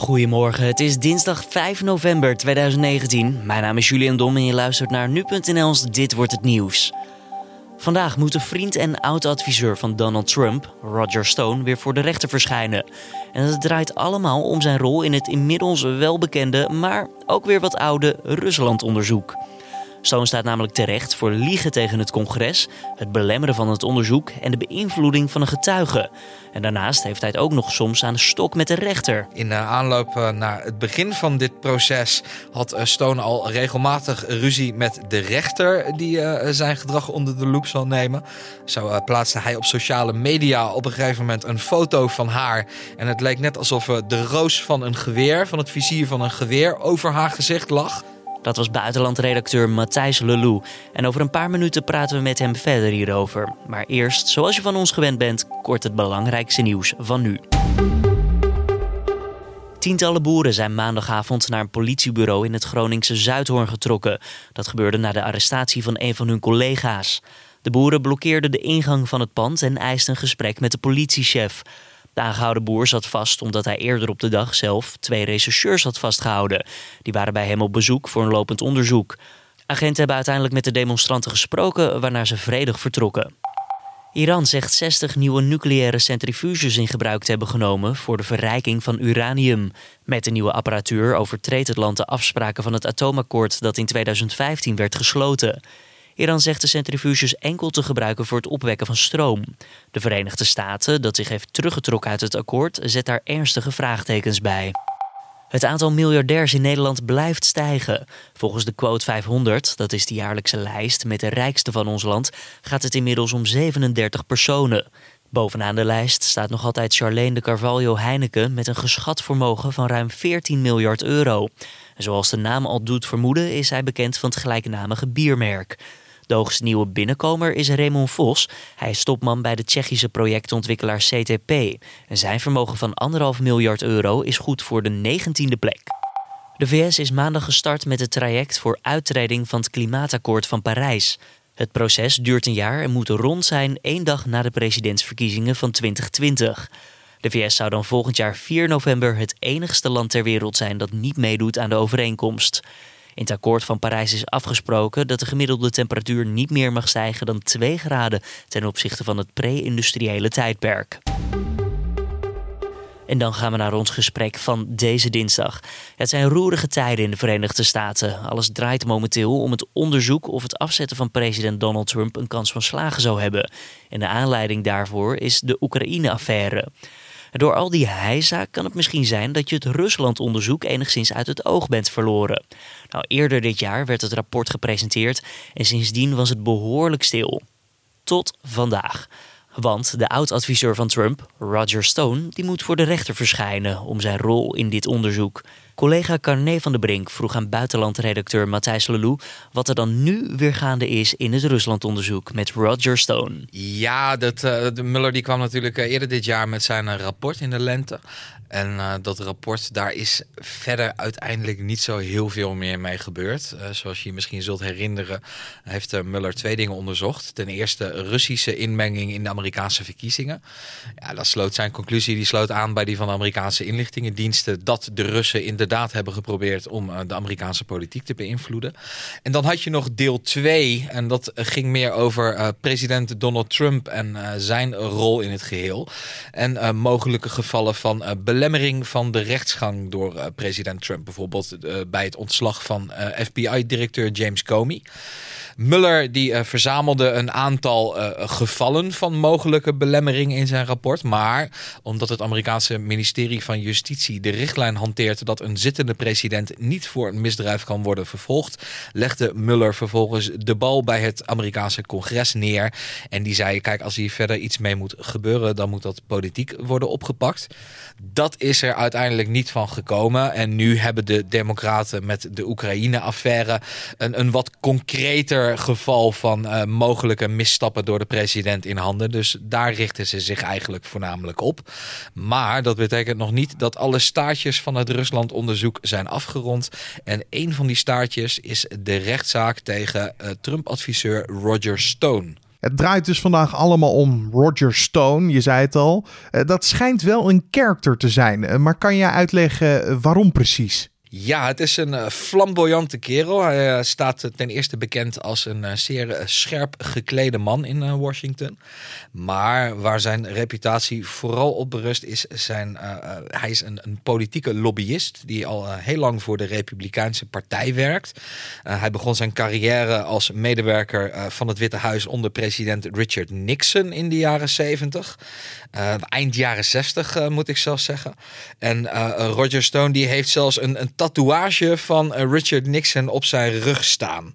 Goedemorgen, het is dinsdag 5 november 2019. Mijn naam is Julian Dom en je luistert naar nu.nl's Dit wordt het nieuws. Vandaag moet de vriend en oud-adviseur van Donald Trump, Roger Stone, weer voor de rechter verschijnen. En het draait allemaal om zijn rol in het inmiddels welbekende, maar ook weer wat oude Rusland-onderzoek. Stone staat namelijk terecht voor liegen tegen het congres, het belemmeren van het onderzoek en de beïnvloeding van een getuige. En daarnaast heeft hij het ook nog soms aan de stok met de rechter. In de aanloop eh, naar het begin van dit proces had eh, Stone al regelmatig ruzie met de rechter die eh, zijn gedrag onder de loep zal nemen. Zo plaatste hij op sociale media op een gegeven moment een foto van haar. En het leek net alsof de roos van een geweer, van het vizier van een geweer, over haar gezicht lag. Dat was buitenlandredacteur Matthijs Lelou. En over een paar minuten praten we met hem verder hierover. Maar eerst, zoals je van ons gewend bent, kort het belangrijkste nieuws van nu. Tientallen boeren zijn maandagavond naar een politiebureau in het Groningse Zuidhoorn getrokken. Dat gebeurde na de arrestatie van een van hun collega's. De boeren blokkeerden de ingang van het pand en eisten een gesprek met de politiechef. De aangehouden boer zat vast omdat hij eerder op de dag zelf twee rechercheurs had vastgehouden. Die waren bij hem op bezoek voor een lopend onderzoek. Agenten hebben uiteindelijk met de demonstranten gesproken, waarna ze vredig vertrokken. Iran zegt 60 nieuwe nucleaire centrifuges in gebruik te hebben genomen voor de verrijking van uranium. Met de nieuwe apparatuur overtreedt het land de afspraken van het atoomakkoord dat in 2015 werd gesloten. Iran zegt de centrifuges enkel te gebruiken voor het opwekken van stroom. De Verenigde Staten, dat zich heeft teruggetrokken uit het akkoord, zet daar ernstige vraagtekens bij. Het aantal miljardairs in Nederland blijft stijgen. Volgens de Quote 500, dat is de jaarlijkse lijst met de rijkste van ons land, gaat het inmiddels om 37 personen. Bovenaan de lijst staat nog altijd Charlene de Carvalho Heineken met een geschat vermogen van ruim 14 miljard euro. Zoals de naam al doet vermoeden, is hij bekend van het gelijknamige biermerk. De hoogste nieuwe binnenkomer is Raymond Vos. Hij is topman bij de Tsjechische projectontwikkelaar CTP. En zijn vermogen van anderhalf miljard euro is goed voor de negentiende plek. De VS is maandag gestart met het traject voor uittreding van het klimaatakkoord van Parijs. Het proces duurt een jaar en moet rond zijn één dag na de presidentsverkiezingen van 2020. De VS zou dan volgend jaar 4 november het enigste land ter wereld zijn dat niet meedoet aan de overeenkomst. In het akkoord van Parijs is afgesproken dat de gemiddelde temperatuur niet meer mag stijgen dan 2 graden ten opzichte van het pre-industriële tijdperk. En dan gaan we naar ons gesprek van deze dinsdag. Het zijn roerige tijden in de Verenigde Staten. Alles draait momenteel om het onderzoek of het afzetten van president Donald Trump een kans van slagen zou hebben. En de aanleiding daarvoor is de Oekraïne-affaire. Door al die heisa kan het misschien zijn dat je het Rusland-onderzoek enigszins uit het oog bent verloren. Nou, eerder dit jaar werd het rapport gepresenteerd en sindsdien was het behoorlijk stil. Tot vandaag. Want de oud-adviseur van Trump, Roger Stone, die moet voor de rechter verschijnen om zijn rol in dit onderzoek. Collega Carné van der Brink vroeg aan buitenlandredacteur Matthijs Lelou wat er dan nu weer gaande is in het Ruslandonderzoek met Roger Stone. Ja, dat, uh, de Muller die kwam natuurlijk eh, eerder dit jaar met zijn eh, rapport in de lente. En uh, dat rapport, daar is verder uiteindelijk niet zo heel veel meer mee gebeurd. Uh, zoals je je misschien zult herinneren, heeft uh, Muller twee dingen onderzocht. Ten eerste Russische inmenging in de Amerikaanse verkiezingen. Ja, dat sloot zijn conclusie, die sloot aan bij die van de Amerikaanse inlichtingendiensten. Dat de Russen inderdaad hebben geprobeerd om de Amerikaanse politiek te beïnvloeden. En dan had je nog deel 2. En dat ging meer over president Donald Trump en zijn rol in het geheel. En mogelijke gevallen van beleid belemmering van de rechtsgang door uh, president Trump. Bijvoorbeeld uh, bij het ontslag van uh, FBI-directeur James Comey. Muller die uh, verzamelde een aantal uh, gevallen van mogelijke belemmering in zijn rapport. Maar omdat het Amerikaanse ministerie van Justitie de richtlijn hanteert dat een zittende president niet voor een misdrijf kan worden vervolgd, legde Muller vervolgens de bal bij het Amerikaanse congres neer. En die zei: Kijk, als hier verder iets mee moet gebeuren, dan moet dat politiek worden opgepakt. Dat is er uiteindelijk niet van gekomen. En nu hebben de Democraten met de Oekraïne-affaire een, een wat concreter geval van uh, mogelijke misstappen door de president in handen. Dus daar richten ze zich eigenlijk voornamelijk op. Maar dat betekent nog niet dat alle staartjes van het Rusland-onderzoek zijn afgerond. En een van die staartjes is de rechtszaak tegen uh, Trump-adviseur Roger Stone. Het draait dus vandaag allemaal om Roger Stone, je zei het al. dat schijnt wel een character te zijn, maar kan jij uitleggen waarom precies? Ja, het is een uh, flamboyante kerel. Hij uh, staat ten eerste bekend als een zeer scherp geklede man in Washington. Maar waar zijn reputatie vooral op berust is zijn... hij is een, een, politieke lobbyist die al heel lang voor de Republikeinse Partij werkt. hij begon zijn carrière als medewerker van het Witte Huis onder president Richard Nixon in de jaren 70. eind jaren 60 moet ik zelfs zeggen. En Roger Stone die heeft zelfs een, een tatoeage van eh, Richard Nixon op zijn rug staan.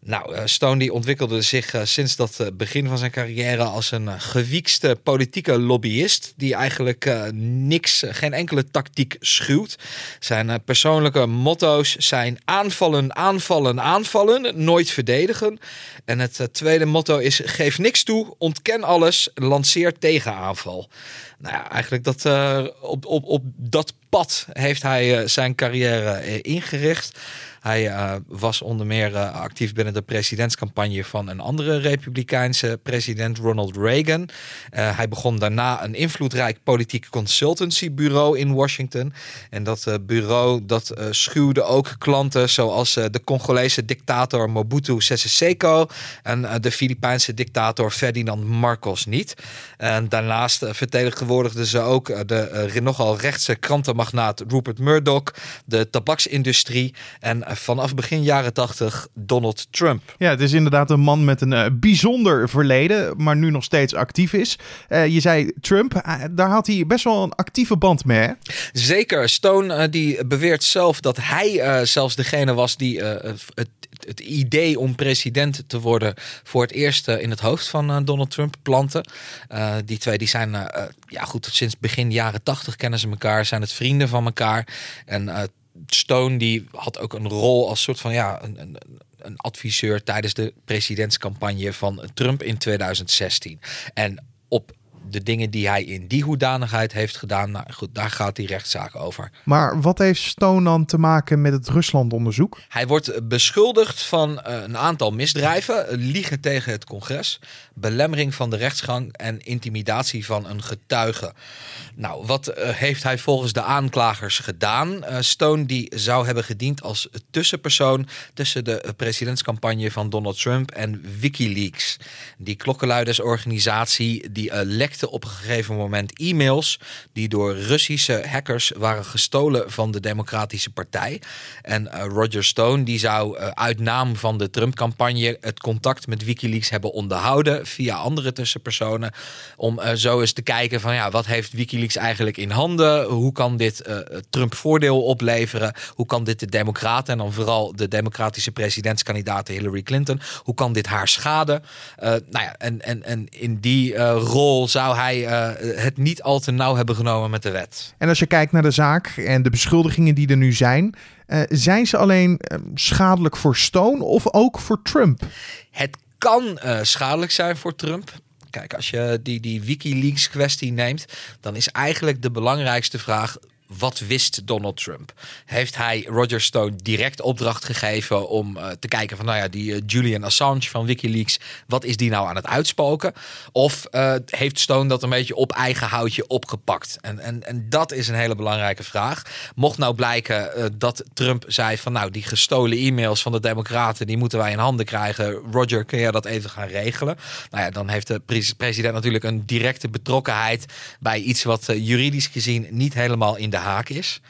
Nou, eh, Stone die ontwikkelde zich uh, sinds dat begin van zijn carrière als een gewiekste politieke lobbyist. Die eigenlijk niks, geen enkele tactiek schuwt. Zijn persoonlijke motto's zijn aanvallen, aanvallen, aanvallen, nooit verdedigen. En het tweede motto is geef niks toe, ontken alles, lanceer tegenaanval. Nou ja, eigenlijk dat, op, op, op dat pad heeft hij zijn carrière ingericht. Hij uh, was onder meer uh, actief binnen de presidentscampagne van een andere republikeinse president, Ronald Reagan. Uh, hij begon daarna een invloedrijk politiek consultancybureau in Washington. En dat bureau dat schuwde ook klanten zoals de Congolese dictator Mobutu Sese Seko en de Filipijnse dictator Ferdinand Marcos niet. En daarnaast vertegenwoordigden ze ook de nogal rechtse krantenmagnaat Rupert Murdoch, de tabaksindustrie en vanaf begin jaren 80 Donald Trump. Ja, het is inderdaad een man met een uh, bijzonder verleden, maar nu nog steeds actief is. Uh, je zei Trump, uh, daar had hij best wel een actieve band mee. Hè? Zeker. Stone die beweert zelf dat hij zelfs degene was die het het idee om president te worden voor het eerst in het hoofd van Donald Trump planten. Uh, die twee die zijn, ja goed, sinds begin jaren tachtig kennen ze elkaar, zijn het vrienden van elkaar. En Stone die had ook een rol als soort van ja, een, een, een adviseur tijdens de presidentscampagne van Trump in 2016. En op de dingen die hij in die hoedanigheid heeft gedaan, nou goed, daar gaat die rechtszaak over. Maar wat heeft Stone dan te maken met het Rusland-onderzoek? Hij wordt beschuldigd van uh, een aantal misdrijven: liegen tegen het congres, belemmering van de rechtsgang en intimidatie van een getuige. Nou, wat uh, heeft hij volgens de aanklagers gedaan? Uh, Stone die zou hebben gediend als tussenpersoon tussen de presidentscampagne van Donald Trump en WikiLeaks. Die klokkenluidersorganisatie die lekte op een gegeven moment e-mails die door Russische hackers waren gestolen van de Democratische Partij. En uh, Roger Stone die zou uh, uit naam van de Trump-campagne het contact met WikiLeaks hebben onderhouden via andere tussenpersonen. Om uh, zo eens te kijken van ja, wat heeft WikiLeaks eigenlijk in handen? Hoe kan dit Trump voordeel opleveren? Hoe kan dit de Democraten en dan vooral de democratische presidentskandidaat Hillary Clinton, hoe kan dit haar schaden? nou ja, en, en, en in die rol zou zou hij uh, het niet al te nauw hebben genomen met de wet. En als je kijkt naar de zaak en de beschuldigingen die er nu zijn, uh, zijn ze alleen uh, schadelijk voor Stone of ook voor Trump? Het kan schadelijk zijn voor Trump. Kijk, als je die, die Wikileaks kwestie neemt, dan is eigenlijk de belangrijkste vraag: wat wist Donald Trump? Heeft hij Roger Stone direct opdracht gegeven om uh, te kijken van, nou ja, die uh, Julian Assange van WikiLeaks, wat is die nou aan het uitspoken? Of uh, heeft Stone dat een beetje op eigen houtje opgepakt? En, en, en dat is een hele belangrijke vraag. Mocht nou blijken dat Trump zei van, nou, die gestolen e-mails van de Democraten, die moeten wij in handen krijgen. Roger, kun jij dat even gaan regelen? Nou ja, dan heeft de president natuurlijk een directe betrokkenheid bij iets wat juridisch gezien niet helemaal in de haak is.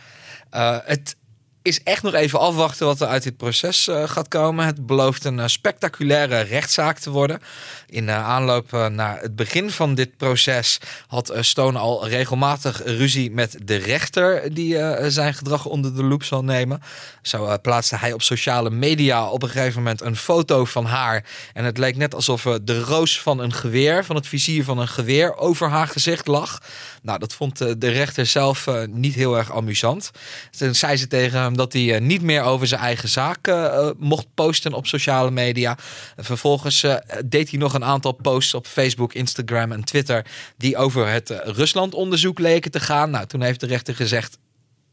Uh, het is echt nog even afwachten wat er uit dit proces uh, gaat komen. Het belooft een uh, spectaculaire rechtszaak te worden. In de aanloop naar het begin van dit proces had Stone al regelmatig ruzie met de rechter die zijn gedrag onder de loep zal nemen. Zo plaatste hij op sociale media op een gegeven moment een foto van haar. En het leek net alsof de roos van een geweer, van het vizier van een geweer, over haar gezicht lag. Nou, dat vond de rechter zelf niet heel erg amusant. Toen zei ze tegen dat hij niet meer over zijn eigen zaak mocht posten op sociale media. Vervolgens deed hij nog een aantal posts op Facebook, Instagram en Twitter die over het Rusland-onderzoek leken te gaan. Nou, toen heeft de rechter gezegd: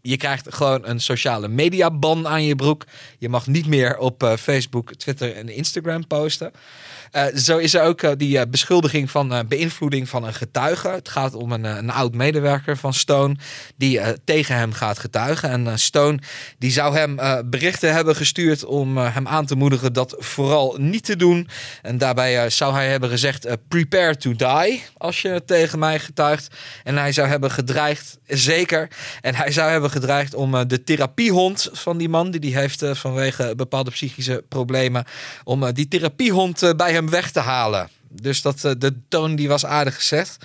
je krijgt gewoon een sociale media ban aan je broek. Je mag niet meer op uh, Facebook, Twitter en Instagram posten. Uh, zo is er ook uh, die beschuldiging van beïnvloeding van een getuige. Het gaat om een, een oud medewerker van Stone die tegen hem gaat getuigen. En Stone die zou hem berichten hebben gestuurd om hem aan te moedigen dat vooral niet te doen. En daarbij zou hij hebben gezegd: prepare to die als je tegen mij getuigt. En hij zou hebben gedreigd, zeker. En hij zou hebben gedreigd om uh, de therapiehond van die man, die die heeft uh, vanwege bepaalde psychische problemen, om uh, die therapiehond bij hem weg te halen. Dus dat, de toon die was aardig gezet.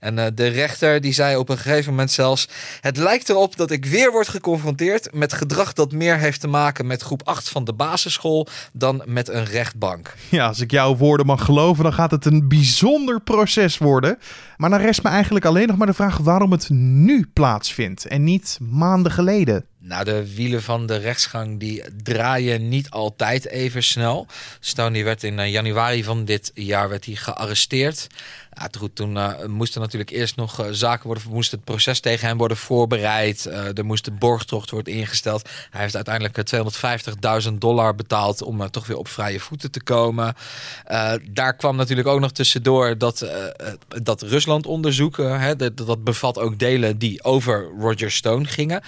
En uh, de rechter die zei op een gegeven moment zelfs: Het lijkt erop dat ik weer word geconfronteerd met gedrag dat meer heeft te maken met groep 8 van de basisschool dan met een rechtbank. Ja, als ik jouw woorden mag geloven, dan gaat het een bijzonder proces worden. Maar dan rest me eigenlijk alleen nog maar de vraag waarom het nu plaatsvindt en niet maanden geleden. Nou, de wielen van de rechtsgang die draaien niet altijd even snel. Stone werd in eh, januari van dit jaar werd hij gearresteerd. Ja, toen uh, moesten natuurlijk eerst nog uh, zaken worden, moest het proces tegen hem worden voorbereid. Er moest de borgtocht worden ingesteld. Hij heeft uiteindelijk 250.000 dollar betaald om toch weer op vrije voeten te komen. daar kwam natuurlijk ook nog tussendoor dat, dat Rusland onderzoek, hè, dat, dat bevat ook delen die over Roger Stone gingen.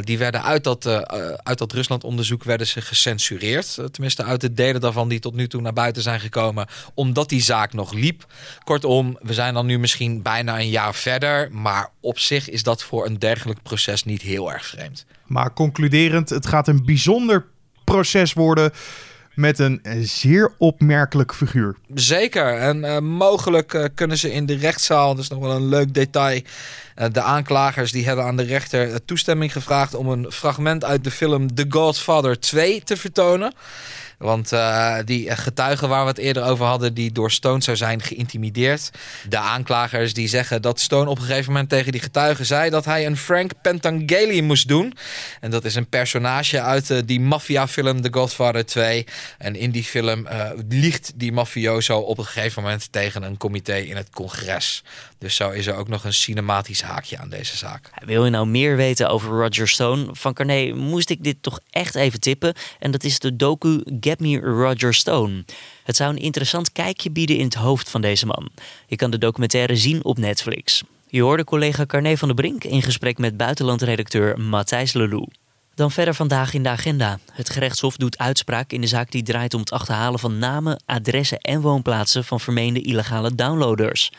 die werden uit dat, uit dat Rusland onderzoek werden ze gecensureerd. tenminste uit de delen daarvan die tot nu toe naar buiten zijn gekomen, omdat die zaak nog liep. Kortom, we zijn dan nu misschien bijna een jaar verder. Maar op zich is dat voor een dergelijk proces niet heel erg vreemd. Maar concluderend, het gaat een bijzonder proces worden met een zeer opmerkelijk figuur. Zeker. En uh, mogelijk uh, kunnen ze in de rechtszaal, dat is nog wel een leuk detail. Uh, de aanklagers die hebben aan de rechter toestemming gevraagd om een fragment uit de film The Godfather 2 te vertonen. Want uh, die getuigen waar we het eerder over hadden, die door Stone zou zijn geïntimideerd. De aanklagers die zeggen dat Stone op een gegeven moment tegen die getuigen zei dat hij een Frank Pentangeli moest doen. En dat is een personage uit uh, die maffiafilm The Godfather 2. En in die film liegt die mafioso op een gegeven moment tegen een comité in het congres. Dus zo is er ook nog een cinematisch haakje aan deze zaak. Wil je nou meer weten over Roger Stone? Van Carné moest ik dit toch echt even tippen. En dat is de docu Get Me Roger Stone. Het zou een interessant kijkje bieden in het hoofd van deze man. Je kan de documentaire zien op Netflix. Je hoorde collega Carné van der Brink in gesprek met buitenlandredacteur Matthijs Lelou. Dan verder vandaag in de agenda. Het gerechtshof doet uitspraak in de zaak die draait om het achterhalen van namen, adressen en woonplaatsen van vermeende illegale downloaders.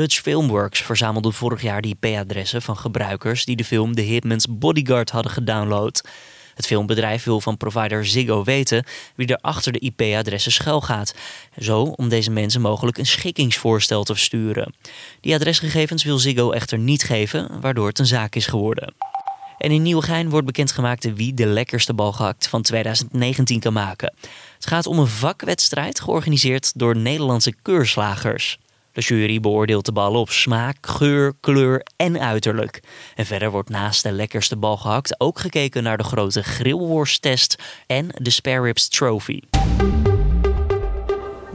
Dutch Filmworks verzamelde vorig jaar de IP-adressen van gebruikers die de film The Hitman's Bodyguard hadden gedownload. Het filmbedrijf wil van provider Ziggo weten wie er achter de IP-adressen schuilgaat. Zo om deze mensen mogelijk een schikkingsvoorstel te versturen. Die adresgegevens wil Ziggo echter niet geven, waardoor het een zaak is geworden. En in Nieuwegein wordt bekendgemaakt wie de lekkerste bal gehakt van 2019 kan maken. Het gaat om een vakwedstrijd georganiseerd door Nederlandse keurslagers. De jury beoordeelt de bal op smaak, geur, kleur en uiterlijk. En verder wordt naast de lekkerste bal gehakt ook gekeken naar de grote grillworsttest en de Spare Ribs Trophy.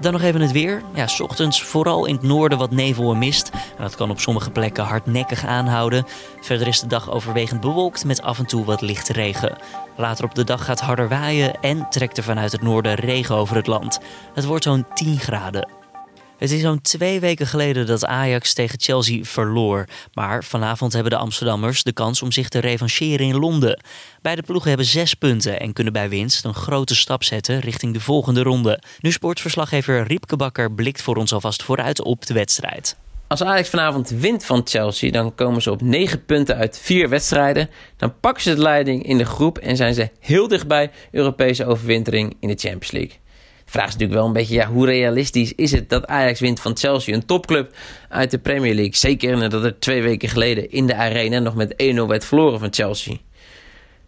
Dan nog even het weer. Ja, s ochtends vooral in het noorden wat nevel en mist. En dat kan op sommige plekken hardnekkig aanhouden. Verder is de dag overwegend bewolkt met af en toe wat lichte regen. Later op de dag gaat harder waaien en trekt er vanuit het noorden regen over het land. Het wordt zo'n 10 graden. Het is zo'n twee weken geleden dat Ajax tegen Chelsea verloor. Maar vanavond hebben de Amsterdammers de kans om zich te revancheren in Londen. Beide ploegen hebben zes punten en kunnen bij winst een grote stap zetten richting de volgende ronde. Nu sportverslaggever Riepke Bakker blikt voor ons alvast vooruit op de wedstrijd. Als Ajax vanavond wint van Chelsea, dan komen ze op 9 punten uit 4 wedstrijden. Dan pakken ze de leiding in de groep en zijn ze heel dichtbij Europese overwintering in de Champions League. Vraag is natuurlijk wel een beetje, ja, hoe realistisch is het dat Ajax wint van Chelsea, een topclub uit de Premier League? Zeker nadat er twee weken geleden in de arena nog met 1-0 werd verloren van Chelsea.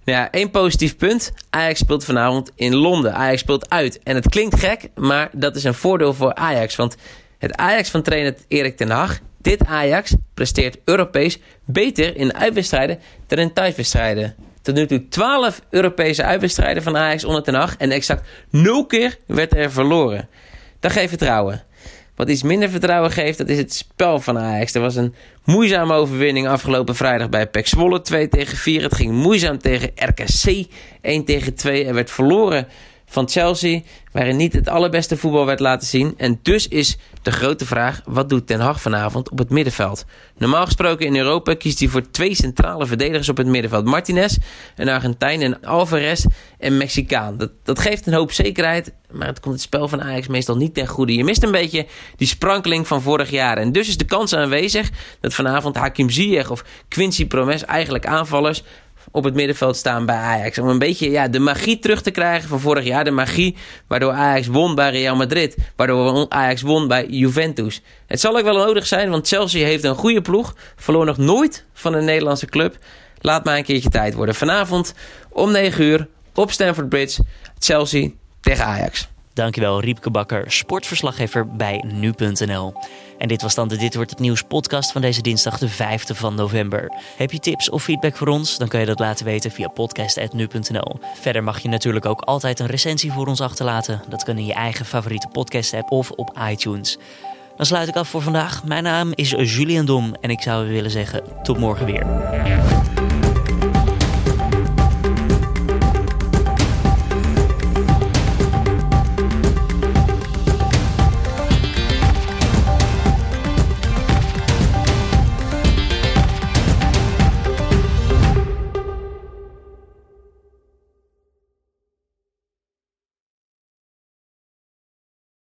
Nou ja, één positief punt. Ajax speelt vanavond in Londen. Ajax speelt uit. En het klinkt gek, maar dat is een voordeel voor Ajax. Want het Ajax van trainer Erik ten Hag, dit Ajax, presteert Europees beter in uitwedstrijden dan in thuiswedstrijden tot nu toe 12 Europese uitwedstrijden van Ajax onder ten Hag. En exact 0 keer werd er verloren. Dat geeft vertrouwen. Wat iets minder vertrouwen geeft, dat is het spel van Ajax. Er was een moeizame overwinning afgelopen vrijdag bij PEC Zwolle 2 tegen 4. Het ging moeizaam tegen RKC 1 tegen 2. Er werd verloren van Chelsea, waarin niet het allerbeste voetbal werd laten zien. En dus is de grote vraag, wat doet Ten Hag vanavond op het middenveld? Normaal gesproken in Europa kiest hij voor twee centrale verdedigers op het middenveld. Martinez, een Argentijn, en Alvarez, een Mexicaan. Dat, dat geeft een hoop zekerheid, maar het komt het spel van Ajax meestal niet ten goede. Je mist een beetje die sprankeling van vorig jaar. En dus is de kans aanwezig dat vanavond Hakim Ziyech of Quincy Promes, eigenlijk aanvallers, op het middenveld staan bij Ajax. Om een beetje ja, de magie terug te krijgen van vorig jaar. De magie waardoor Ajax won bij Real Madrid. Waardoor Ajax won bij Juventus. Het zal ook wel nodig zijn, want Chelsea heeft een goede ploeg. Verloor nog nooit van een Nederlandse club. Laat maar een keertje tijd worden. Vanavond om 9 uur op Stamford Bridge. Chelsea tegen Ajax. Dankjewel Riepke Bakker, sportverslaggever bij nu.nl. En dit was dan de Dit Wordt Het Nieuws podcast van deze dinsdag de 5e van november. Heb je tips of feedback voor ons? Dan kun je dat laten weten via podcast.nu.nl. Verder mag je natuurlijk ook altijd een recensie voor ons achterlaten. Dat kan in je eigen favoriete podcast app of op iTunes. Dan sluit ik af voor vandaag. Mijn naam is Julian Dom en ik zou willen zeggen tot morgen weer.